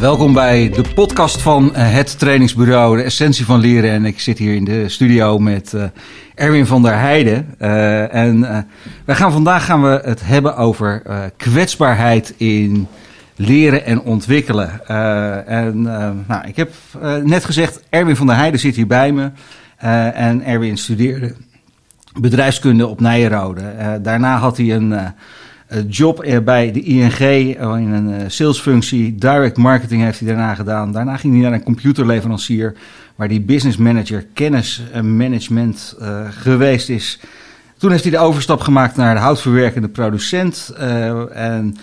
welkom bij de podcast van eh, het trainingsbureau, de essentie van leren. En ik zit hier in de studio met uh, Erwin van der Heijden. Uh, en wij gaan vandaag gaan we het hebben over kwetsbaarheid in leren en ontwikkelen. en nou, ik heb net gezegd, Erwin van der Heijden zit hier bij me. en Erwin studeerde bedrijfskunde op Nijenrode. daarna had hij een job bij de ING in een salesfunctie. Direct marketing heeft hij daarna gedaan. Daarna ging hij naar een computerleverancier waar hij business manager kennismanagement uh, geweest is. Toen heeft hij de overstap gemaakt naar de houtverwerkende producent. En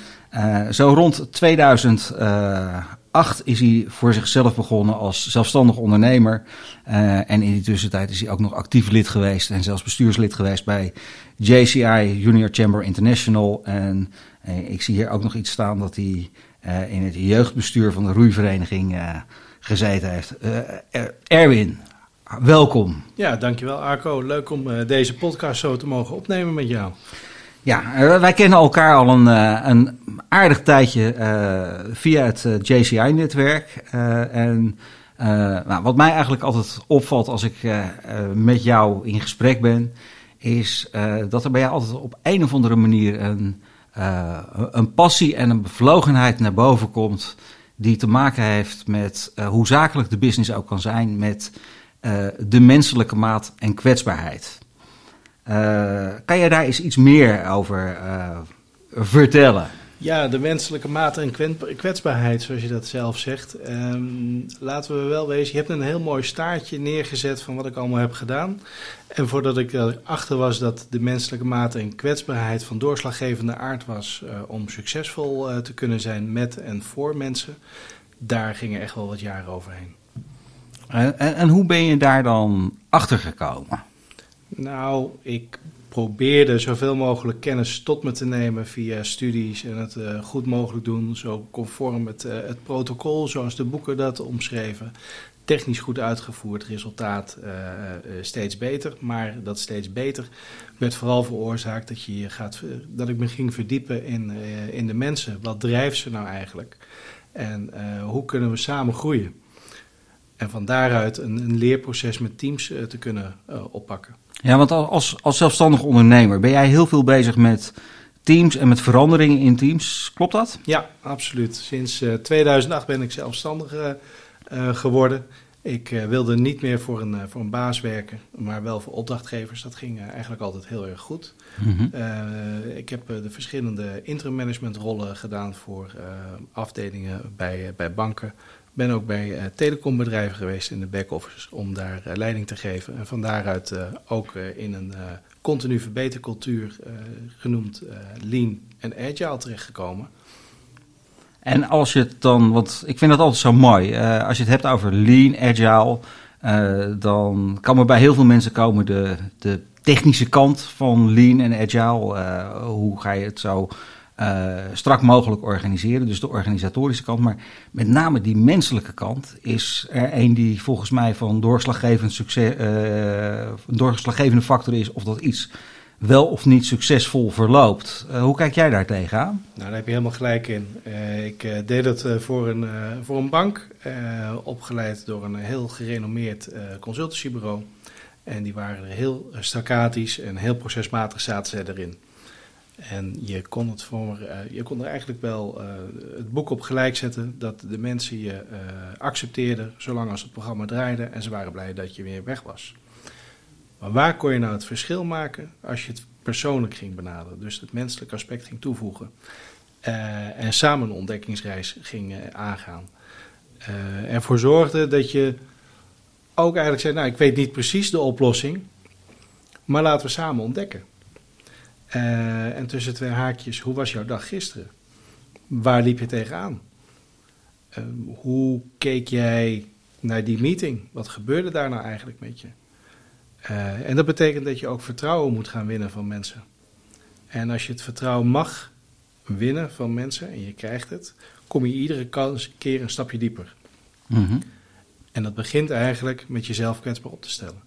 zo rond 2008 is hij voor zichzelf begonnen als zelfstandig ondernemer. en in die tussentijd is hij ook nog actief lid geweest en zelfs bestuurslid geweest bij JCI Junior Chamber International. En ik zie hier ook nog iets staan dat hij in het jeugdbestuur van de roeivereniging gezeten heeft. Erwin, welkom. Ja, dankjewel Arco. Leuk om deze podcast zo te mogen opnemen met jou. Ja, uh, wij kennen elkaar al een, een aardig tijdje via het JCI-netwerk. en nou, wat mij eigenlijk altijd opvalt als ik met jou in gesprek ben, is dat er bij jou altijd op een of andere manier een, een passie en een bevlogenheid naar boven komt die te maken heeft met hoe zakelijk de business ook kan zijn, met de menselijke maat en kwetsbaarheid. Uh, kan je daar eens iets meer over vertellen? Ja, de menselijke maat en kwetsbaarheid, zoals je dat zelf zegt. Um, laten we wel wezen, je hebt een heel mooi staartje neergezet van wat ik allemaal heb gedaan. En voordat ik erachter was dat de menselijke maat en kwetsbaarheid van doorslaggevende aard was uh, om succesvol uh, te kunnen zijn met en voor mensen, daar gingen echt wel wat jaren overheen. En, en, en hoe ben je daar dan achter gekomen? Nou, ik probeerde zoveel mogelijk kennis tot me te nemen via studies en het uh, goed mogelijk doen, zo conform het, uh, het protocol zoals de boeken dat omschreven. Technisch goed uitgevoerd, resultaat uh, steeds beter. Maar dat steeds beter werd vooral veroorzaakt dat, je gaat, dat ik me ging verdiepen in, in de mensen. Wat drijft ze nou eigenlijk? En hoe kunnen we samen groeien? En van daaruit een, een leerproces met teams te kunnen oppakken. Ja, want als, als zelfstandig ondernemer ben jij heel veel bezig met teams en met veranderingen in teams. Klopt dat? Ja, absoluut. Sinds uh, 2008 ben ik zelfstandig uh, uh, geworden. Ik wilde niet meer voor een, voor een baas werken, maar wel voor opdrachtgevers. Dat ging eigenlijk altijd heel erg goed. Mm -hmm. ik heb de verschillende interim management rollen gedaan voor afdelingen bij, bij banken, ben ook bij uh, telecombedrijven geweest in de back-office om daar uh, leiding te geven. En van daaruit uh, ook in een continu verbetercultuur genoemd Lean en Agile terechtgekomen. En als je het dan, want ik vind dat altijd zo mooi, als je het hebt over Lean, Agile, dan kan er bij heel veel mensen komen de, de technische kant van Lean en Agile. hoe ga je het zo uh, strak mogelijk organiseren. Dus de organisatorische kant. Maar met name die menselijke kant is er een die volgens mij van doorslaggevend succes, uh, een doorslaggevende factor is. Of dat iets wel of niet succesvol verloopt. Uh, hoe kijk jij daar tegenaan? Nou, daar heb je helemaal gelijk in. ik deed dat voor, een, voor een bank, opgeleid door een heel gerenommeerd consultancybureau. En die waren heel staccatisch en heel procesmatig zaten ze erin. En je kon, het voor, uh, je kon er eigenlijk wel uh, het boek op gelijk zetten dat de mensen je uh, accepteerden zolang als het programma draaide en ze waren blij dat je weer weg was. Maar waar kon je nou het verschil maken als je het persoonlijk ging benaderen, dus het menselijke aspect ging toevoegen en samen een ontdekkingsreis ging aangaan. ervoor zorgde dat je ook eigenlijk zei, nou ik weet niet precies de oplossing, maar laten we samen ontdekken. Uh, en tussen twee haakjes, hoe was jouw dag gisteren? Waar liep je tegenaan? Uh, hoe keek jij naar die meeting? Wat gebeurde daar nou eigenlijk met je? Uh, en dat betekent dat je ook vertrouwen moet gaan winnen van mensen. En als je het vertrouwen mag winnen van mensen en je krijgt het, kom je iedere keer een stapje dieper. Mm -hmm. En dat begint eigenlijk met jezelf kwetsbaar op te stellen.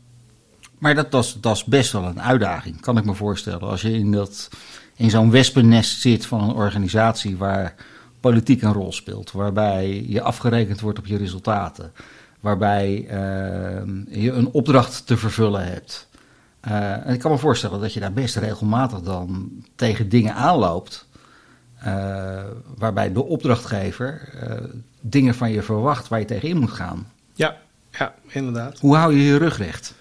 Maar dat, dat, dat is best wel een uitdaging, kan ik me voorstellen. Als je in, dat, in zo'n wespennest zit van een organisatie waar politiek een rol speelt, waarbij je afgerekend wordt op je resultaten, waarbij eh, je een opdracht te vervullen hebt. Uh, en ik kan me voorstellen dat je daar best regelmatig dan tegen dingen aanloopt, uh, waarbij de opdrachtgever dingen van je verwacht waar je tegenin moet gaan. Ja, ja, inderdaad. Hoe hou je je rug recht?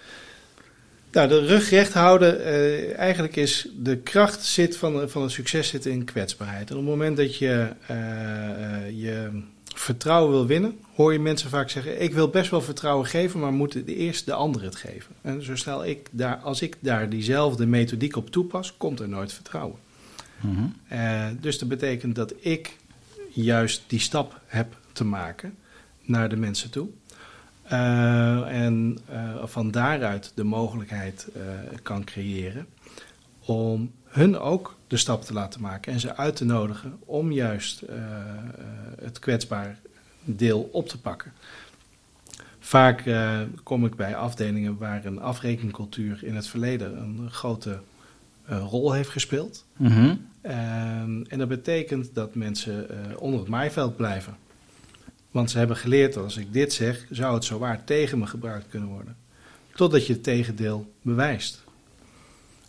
Nou, de rug recht houden, uh, eigenlijk is de kracht zit van, van een succes zit in kwetsbaarheid. En op het moment dat je uh, uh, je vertrouwen wil winnen, hoor je mensen vaak zeggen: Ik wil best wel vertrouwen geven, maar moet de eerst de ander het geven. En zo stel ik daar, als ik daar diezelfde methodiek op toepas, komt er nooit vertrouwen. Mm -hmm. dus dat betekent dat ik juist die stap heb te maken naar de mensen toe. Uh, en uh, van daaruit de mogelijkheid uh, kan creëren om hun ook de stap te laten maken en ze uit te nodigen om juist het kwetsbaar deel op te pakken. Vaak kom ik bij afdelingen waar een afrekencultuur in het verleden een grote rol heeft gespeeld. Mm -hmm. en dat betekent dat mensen onder het maaiveld blijven. Want ze hebben geleerd dat als ik dit zeg, zou het zo waar tegen me gebruikt kunnen worden. Totdat je het tegendeel bewijst.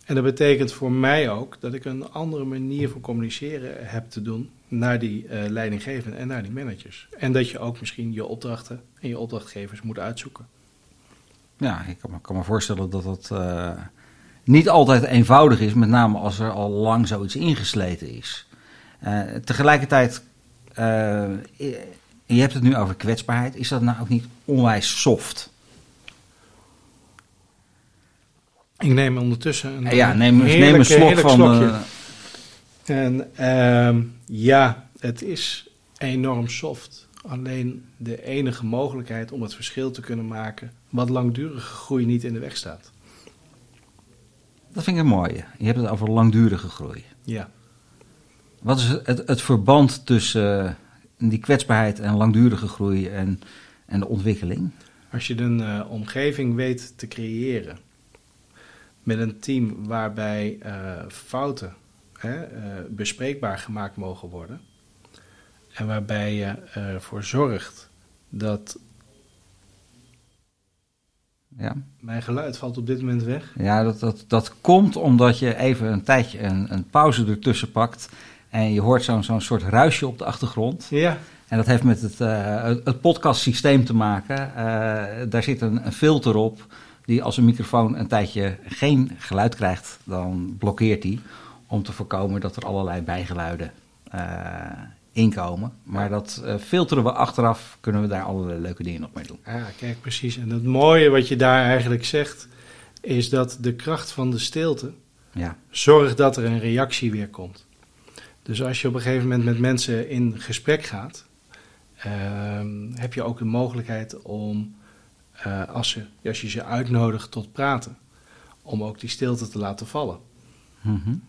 En dat betekent voor mij ook dat ik een andere manier van communiceren heb te doen naar die uh, leidinggevenden en naar die managers. En dat je ook misschien je opdrachten en je opdrachtgevers moet uitzoeken. Ja, ik kan me, kan me voorstellen dat dat uh, niet altijd eenvoudig is, met name als er al lang zoiets ingesleten is. Uh, tegelijkertijd je hebt het nu over kwetsbaarheid. Is dat nou ook niet onwijs soft? Ik neem ondertussen een, ja, neem, neem een slok van. Uh... En uh, ja, het is enorm soft. Alleen de enige mogelijkheid om het verschil te kunnen maken, wat langdurige groei niet in de weg staat. Dat vind ik een mooie. Je hebt het over langdurige groei. Ja. Wat is het, het verband tussen uh, die kwetsbaarheid en langdurige groei en, en de ontwikkeling? Als je een uh, omgeving weet te creëren met een team waarbij uh, fouten hè, uh, bespreekbaar gemaakt mogen worden en waarbij je ervoor zorgt dat. Ja. Mijn geluid valt op dit moment weg. Ja, dat, dat, dat komt omdat je even een tijdje een, een pauze ertussen pakt en je hoort zo'n zo'n soort ruisje op de achtergrond. Ja. En dat heeft met het, uh, het podcastsysteem te maken. Uh, daar zit een, een, filter op die als een microfoon een tijdje geen geluid krijgt, dan blokkeert die. Om te voorkomen dat er allerlei bijgeluiden uh, inkomen. Maar dat filteren we achteraf, kunnen we daar allerlei leuke dingen nog mee doen. Ja, kijk precies. En het mooie wat je daar eigenlijk zegt, is dat de kracht van de stilte ja. zorgt dat er een reactie weer komt. Dus als je op een gegeven moment met mensen in gesprek gaat, uh, heb je ook de mogelijkheid om, uh, als, je, als je ze uitnodigt tot praten, om ook die stilte te laten vallen. Mm -hmm.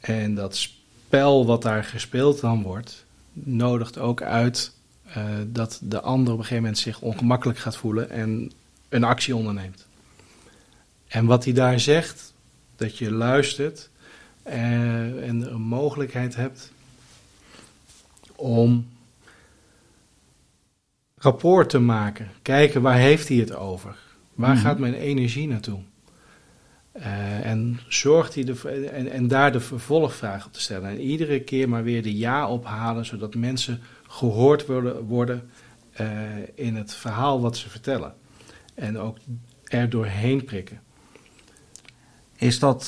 En dat spel wat daar gespeeld dan wordt, nodigt ook uit uh, dat de ander op een gegeven moment zich ongemakkelijk gaat voelen en een actie onderneemt. En wat hij daar zegt, dat je luistert en een mogelijkheid hebt om rapport te maken. Kijken waar heeft hij het over? Waar mm -hmm. gaat mijn energie naartoe? Uh, en zorgt hij de, en, en, daar de vervolgvraag op te stellen. En iedere keer maar weer de ja ophalen, zodat mensen gehoord worden, worden uh, in het verhaal wat ze vertellen. En ook er doorheen prikken. Is dat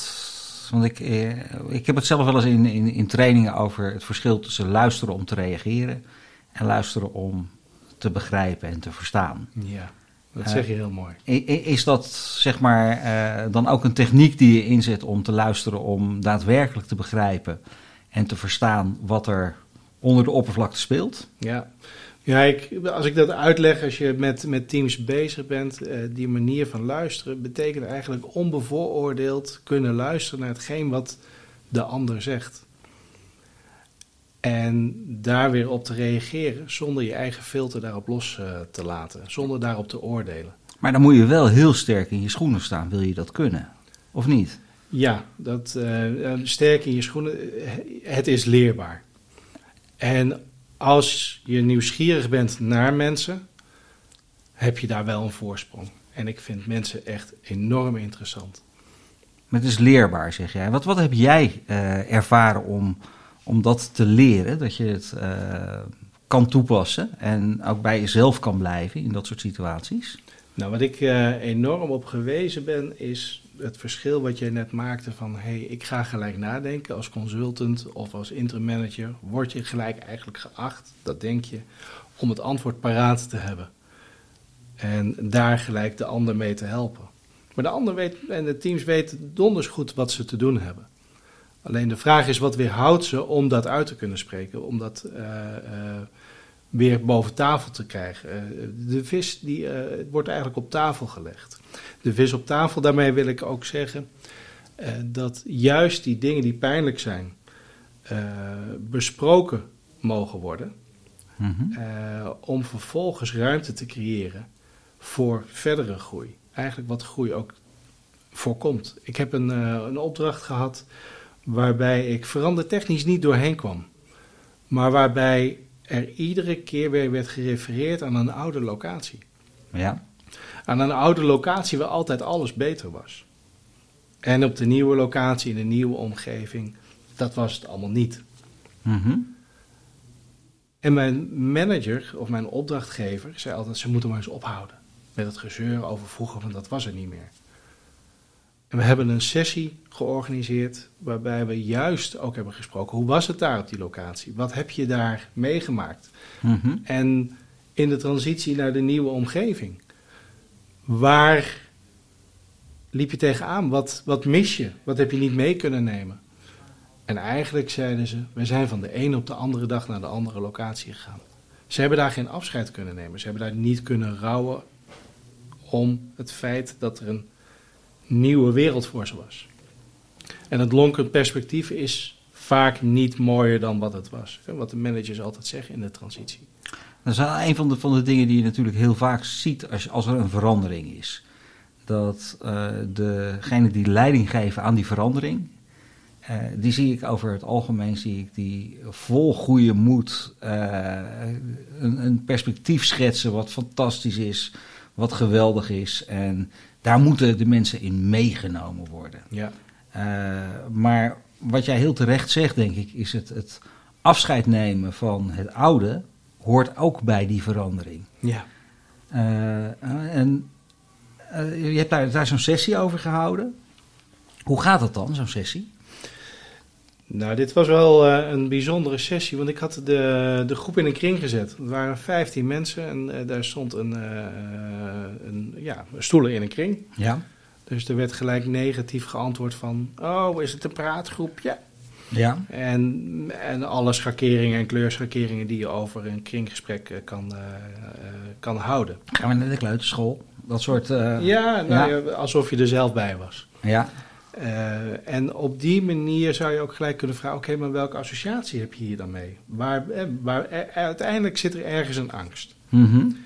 want ik, eh, ik heb het zelf wel eens in, in, in trainingen over het verschil tussen luisteren om te reageren en luisteren om te begrijpen en te verstaan. Ja, dat zeg je heel mooi. Uh, is dat zeg maar uh, dan ook een techniek die je inzet om te luisteren om daadwerkelijk te begrijpen en te verstaan wat er onder de oppervlakte speelt? Ja, ja, ik, als ik dat uitleg, als je met, met teams bezig bent, uh, die manier van luisteren betekent eigenlijk onbevooroordeeld kunnen luisteren naar hetgeen wat de ander zegt. En daar weer op te reageren zonder je eigen filter daarop los uh, te laten, zonder daarop te oordelen. Maar dan moet je wel heel sterk in je schoenen staan, wil je dat kunnen, of niet? Ja, dat, uh, sterk in je schoenen, het is leerbaar. En als je nieuwsgierig bent naar mensen, heb je daar wel een voorsprong. En ik vind mensen echt enorm interessant. Maar het is leerbaar, zeg jij. Wat, wat heb jij uh, ervaren om, om dat te leren? Dat je het uh, kan toepassen en ook bij jezelf kan blijven in dat soort situaties? Nou, wat ik uh, enorm op gewezen ben, is het verschil wat jij net maakte van... hey, ik ga gelijk nadenken als consultant of als interim manager. Word je gelijk eigenlijk geacht, dat denk je, om het antwoord paraat te hebben. En daar gelijk de ander mee te helpen. Maar de ander weet, en de teams weten donders goed wat ze te doen hebben. Alleen de vraag is, wat weerhoudt ze om dat uit te kunnen spreken? Om dat uh, uh, weer boven tafel te krijgen. Uh, de vis die, wordt eigenlijk op tafel gelegd. De vis op tafel, daarmee wil ik ook zeggen dat juist die dingen die pijnlijk zijn, besproken mogen worden. Mm -hmm. om vervolgens ruimte te creëren voor verdere groei. Eigenlijk wat groei ook voorkomt. Ik heb een, een opdracht gehad waarbij ik verandertechnisch niet doorheen kwam. Maar waarbij er iedere keer weer werd gerefereerd aan een oude locatie. Ja. Aan een oude locatie waar altijd alles beter was. En op de nieuwe locatie, in de nieuwe omgeving, dat was het allemaal niet. Mm -hmm. En mijn manager of mijn opdrachtgever zei altijd: ze moeten maar eens ophouden met het gezeur over vroeger, want dat was er niet meer. En we hebben een sessie georganiseerd waarbij we juist ook hebben gesproken. Hoe was het daar op die locatie? Wat heb je daar meegemaakt? Mm -hmm. En in de transitie naar de nieuwe omgeving. Waar liep je tegenaan? Wat, wat mis je? Wat heb je niet mee kunnen nemen? En eigenlijk zeiden ze, we zijn van de ene op de andere dag naar de andere locatie gegaan. Ze hebben daar geen afscheid kunnen nemen. Ze hebben daar niet kunnen rouwen om het feit dat er een nieuwe wereld voor ze was. En het lonkend perspectief is vaak niet mooier dan wat het was. Wat de managers altijd zeggen in de transitie. Dat is een van de, van de dingen die je natuurlijk heel vaak ziet als, als er een verandering is. Dat uh, degene die leiding geven aan die verandering, uh, die zie ik over het algemeen, zie ik die vol goede moed uh, een, een perspectief schetsen wat fantastisch is wat geweldig is. En daar moeten de mensen in meegenomen worden. Ja. Maar wat jij heel terecht zegt, denk ik, is het, het afscheid nemen van het oude hoort ook bij die verandering. Ja. Uh, en uh, je hebt daar, daar zo'n sessie over gehouden. Hoe gaat dat dan, zo'n sessie? Nou, dit was wel uh, een bijzondere sessie, want ik had de, de groep in een kring gezet. Het waren 15 mensen en uh, daar stond een, uh, een, ja, stoelen in een kring. Ja. Dus er werd gelijk negatief geantwoord van, oh, is het een praatgroepje? Ja. En, en alle schakeringen en kleurschakeringen die je over een kringgesprek kan, kan houden. Gaan we naar de kleuterschool? Dat soort... ja, nou, ja. Ja, alsof je er zelf bij was. Ja. Uh, en op die manier zou je ook gelijk kunnen vragen: oké, okay, maar welke associatie heb je hier dan mee? Waar, eh, waar, eh, uiteindelijk zit er ergens een angst. Mm -hmm.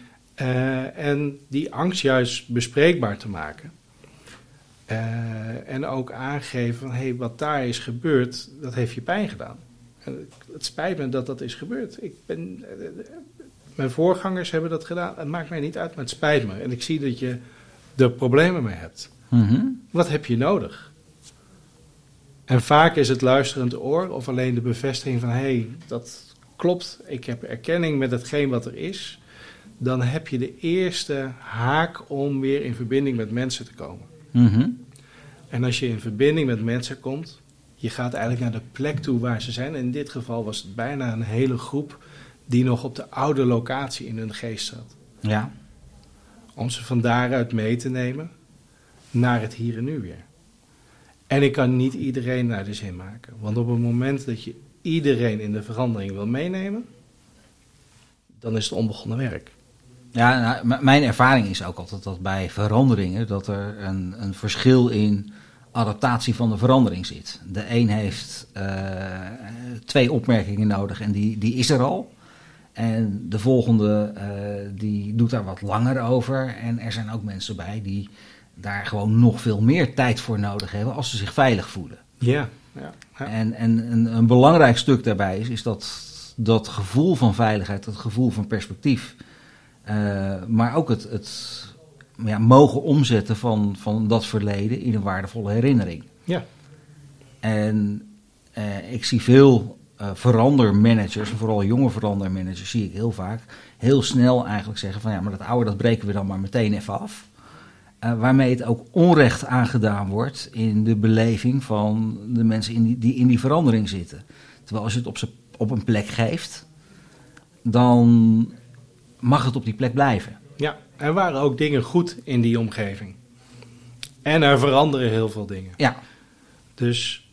uh, en die angst juist bespreekbaar te maken. En ook aangeven van: hé, hey, wat daar is gebeurd, dat heeft je pijn gedaan. En het spijt me dat dat is gebeurd. Ik ben, mijn voorgangers hebben dat gedaan. Het maakt mij niet uit, maar het spijt me. En ik zie dat je er problemen mee hebt. Mm -hmm. Wat heb je nodig? En vaak is het luisterend oor of alleen de bevestiging van hé, hey, dat klopt, ik heb erkenning met hetgeen wat er is. Dan heb je de eerste haak om weer in verbinding met mensen te komen. Mm -hmm. En als je in verbinding met mensen komt, je gaat eigenlijk naar de plek toe waar ze zijn. En in dit geval was het bijna een hele groep die nog op de oude locatie in hun geest zat. Ja. Om ze van daaruit mee te nemen naar het hier en nu weer. En ik kan niet iedereen naar de zin maken. Want op het moment dat je iedereen in de verandering wil meenemen, dan is het onbegonnen werk. Ja, nou, mijn ervaring is ook altijd dat bij veranderingen dat er een, een verschil in adaptatie van de verandering zit. De een heeft uh, twee opmerkingen nodig en die, die is er al. En de volgende uh, die doet daar wat langer over. En er zijn ook mensen bij die daar gewoon nog veel meer tijd voor nodig hebben als ze zich veilig voelen. Ja. ja, ja. En, en een, een, belangrijk stuk daarbij is, is dat dat, dat gevoel van veiligheid, dat gevoel van perspectief. eh, maar ook het, het ja, mogen omzetten van, van dat verleden in een waardevolle herinnering. Ja. En eh, ik zie veel eh, verandermanagers, vooral jonge verandermanagers, zie ik heel vaak heel snel eigenlijk zeggen van ja, maar dat oude dat breken we dan maar meteen even af. Eh, waarmee het ook onrecht aangedaan wordt in de beleving van de mensen in die, die in die verandering zitten. Terwijl als je het op, op een plek geeft, dan mag het op die plek blijven. Er waren ook dingen goed in die omgeving. En er veranderen heel veel dingen. Ja, Dus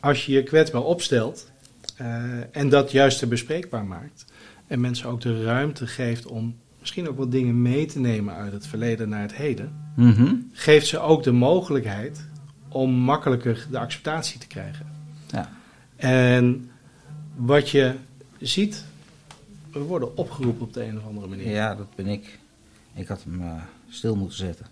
als je je kwetsbaar opstelt eh, en dat juist te bespreekbaar maakt. En mensen ook de ruimte geeft om misschien ook wat dingen mee te nemen uit het verleden naar het heden. mhm, Geeft ze ook de mogelijkheid om makkelijker de acceptatie te krijgen. ja. En wat je ziet, we worden opgeroepen op de een of andere manier. Ja, dat ben ik. Ik had hem eh, stil moeten zetten.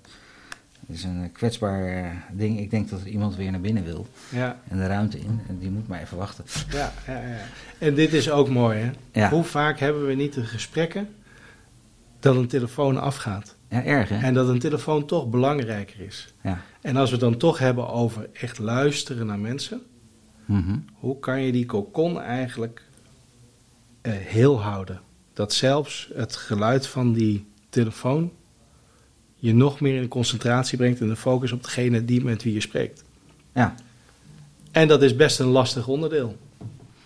Het is een eh, kwetsbaar eh, ding. Ik denk dat er iemand weer naar binnen wil Ja, en de ruimte in. En die moet maar even wachten. ja, ja, ja. En dit is ook mooi, hè? Ja, Hoe vaak hebben we niet de gesprekken dat een telefoon afgaat? ja erg hè? En dat een telefoon toch belangrijker is. Ja. En als we het dan toch hebben over echt luisteren naar mensen, Mhm. hoe kan je die kokon eigenlijk eh, heel houden? Dat zelfs het geluid van die telefoon je nog meer in concentratie brengt en de focus op degene die met wie je spreekt. ja. En dat is best een lastig onderdeel.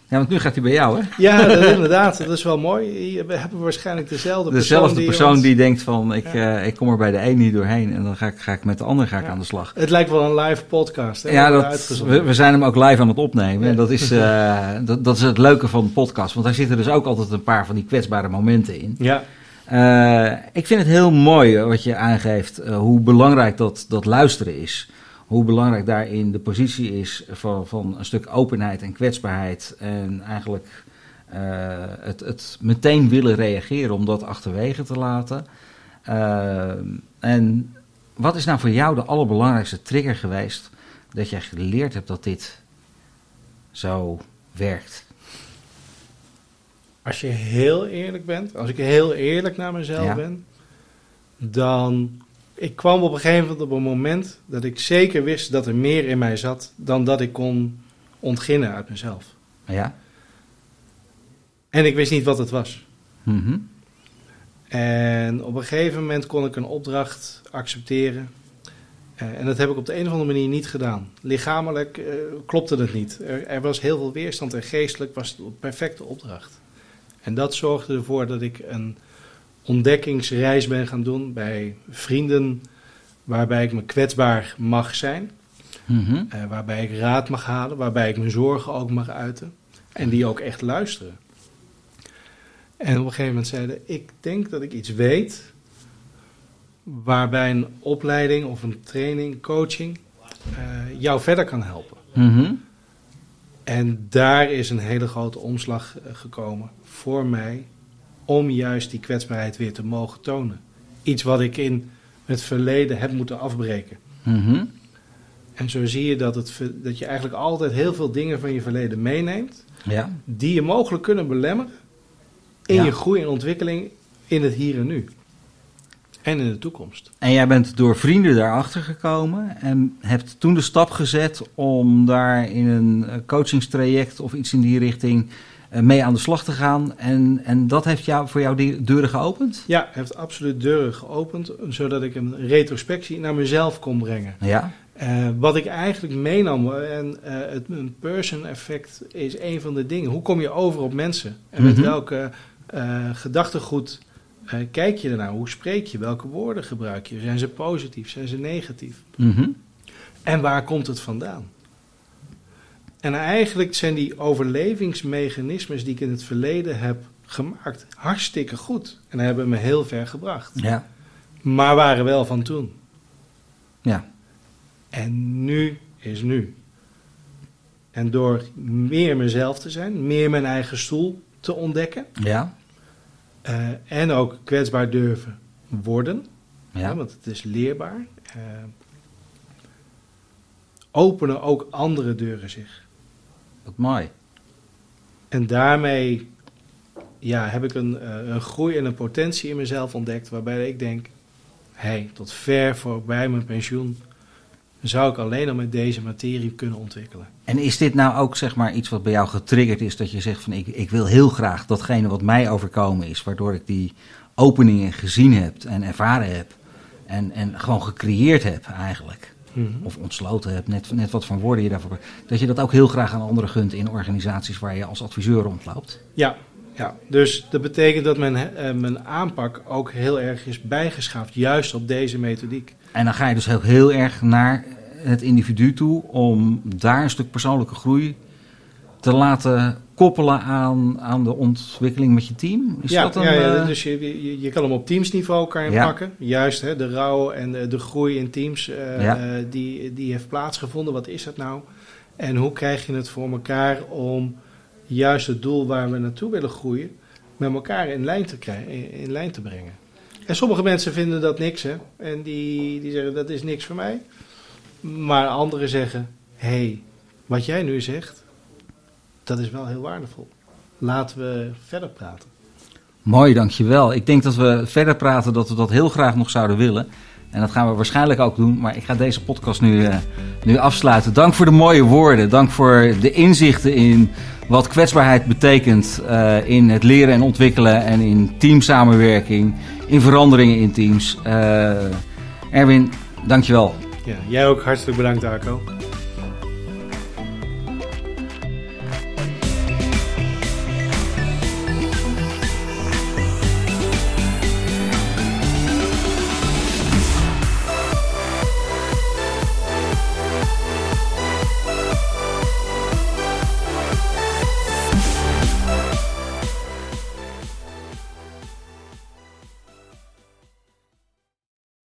Ja, want nu gaat hij bij jou hè? Ja, dat, inderdaad, dat is wel mooi. We hebben waarschijnlijk dezelfde persoon. Dezelfde persoon ons- die denkt van ik, Ja. eh, ik kom er bij de een niet doorheen en dan ga ik, ga ik met de ander ga ik Ja. aan de slag. Het lijkt wel een live podcast. Hè? Ja, dat, we, we zijn hem ook live aan het opnemen. Ja. En dat is, eh, dat, dat is het leuke van de podcast. Want daar zitten dus ook altijd een paar van die kwetsbare momenten in. Ja, Eh, ik vind het heel mooi eh, wat je aangeeft, eh, hoe belangrijk dat, dat luisteren is. Hoe belangrijk daarin de positie is van, van een stuk openheid en kwetsbaarheid. En eigenlijk het, het meteen willen reageren om dat achterwege te laten. En wat is nou voor jou de allerbelangrijkste trigger geweest dat jij geleerd hebt dat dit zo werkt? Als je heel eerlijk bent, als ik heel eerlijk naar mezelf Ja. ben, dan. Ik kwam op een gegeven moment op een moment dat ik zeker wist dat er meer in mij zat dan dat ik kon ontginnen uit mezelf. Ja? En ik wist niet wat het was. Mhm. En op een gegeven moment kon ik een opdracht accepteren. Eh, en dat heb ik op de een of andere manier niet gedaan. Lichamelijk eh, klopte het niet. Er, er was heel veel weerstand en geestelijk was het een perfecte opdracht. En dat zorgde ervoor dat ik een ontdekkingsreis ben gaan doen bij vrienden waarbij ik me kwetsbaar mag zijn. Mhm. eh, waarbij ik raad mag halen, waarbij ik mijn zorgen ook mag uiten. En die ook echt luisteren. En op een gegeven moment zeiden, ik denk dat ik iets weet waarbij een opleiding of een training, coaching, eh, jou verder kan helpen. Mhm. En daar is een hele grote omslag eh, gekomen voor mij om juist die kwetsbaarheid weer te mogen tonen. Iets wat ik in het verleden heb moeten afbreken. Mhm. En zo zie je dat, het, dat je eigenlijk altijd heel veel dingen van je verleden meeneemt, Ja. die je mogelijk kunnen belemmeren in Ja. je groei en ontwikkeling in het hier en nu. En in de toekomst. En jij bent door vrienden daarachter gekomen en hebt toen de stap gezet om daar in een eh, coachingstraject of iets in die richting eh, mee aan de slag te gaan. En, en dat heeft jou, voor jou die deuren geopend? Ja, heeft absoluut deuren geopend, zodat ik een retrospectie naar mezelf kon brengen. Ja. Eh, wat ik eigenlijk meenam, en het een person effect is een van de dingen. Hoe kom je over op mensen? En met Mhm. welke gedachtegoed eh, kijk je ernaar? Hoe spreek je? Welke woorden gebruik je? Zijn ze positief? Zijn ze negatief? Mhm. En waar komt het vandaan? En eigenlijk zijn die overlevingsmechanismes die ik in het verleden heb gemaakt hartstikke goed. En hebben me heel ver gebracht. Ja. Maar waren wel van toen. Ja. En nu is nu. En door meer mezelf te zijn, meer mijn eigen stoel te ontdekken. Ja. Eh, en ook kwetsbaar durven worden. Ja. want het is leerbaar. eh, openen ook andere deuren zich. Wat mooi. En daarmee ja, heb ik een, eh, een groei en een potentie in mezelf ontdekt waarbij ik denk, hé, hey, tot ver voorbij mijn pensioen zou ik alleen al met deze materie kunnen ontwikkelen. En is dit nou ook zeg maar iets wat bij jou getriggerd is dat je zegt van ik, ik wil heel graag datgene wat mij overkomen is, waardoor ik die openingen gezien heb en ervaren heb en, en gewoon gecreëerd heb eigenlijk. Mhm. Of ontsloten heb, net, net wat van woorden je daarvoor. Dat je dat ook heel graag aan anderen gunt in organisaties waar je als adviseur rondloopt. Ja, ja, dus dat betekent dat mijn, eh, mijn aanpak ook heel erg is bijgeschaafd, juist op deze methodiek. En dan ga je dus ook heel erg naar het individu toe om daar een stuk persoonlijke groei te laten koppelen aan, aan de ontwikkeling met je team? Is ja, dat een, ja, ja, eh, dus je, je, je kan hem op teamsniveau kan je Ja. pakken. Juist hè, de rouw en de, de groei in teams Ja. eh, die, die heeft plaatsgevonden. Wat is dat nou? En hoe krijg je het voor elkaar om juist het doel waar we naartoe willen groeien... met elkaar in lijn te, krijgen, in, lijn te brengen. En sommige mensen vinden dat niks, hè. En die, die zeggen, dat is niks voor mij. Maar anderen zeggen, hé, hey, wat jij nu zegt, dat is wel heel waardevol. Laten we verder praten. Mooi, dankjewel. Ik denk dat we verder praten dat we dat heel graag nog zouden willen. En dat gaan we waarschijnlijk ook doen. Maar ik ga deze podcast nu, eh, nu afsluiten. Dank voor de mooie woorden. Dank voor de inzichten in wat kwetsbaarheid betekent eh, in het leren en ontwikkelen en in teamsamenwerking, in veranderingen in teams. Eh Erwin, dankjewel. Ja, jij ook hartelijk bedankt, Arco.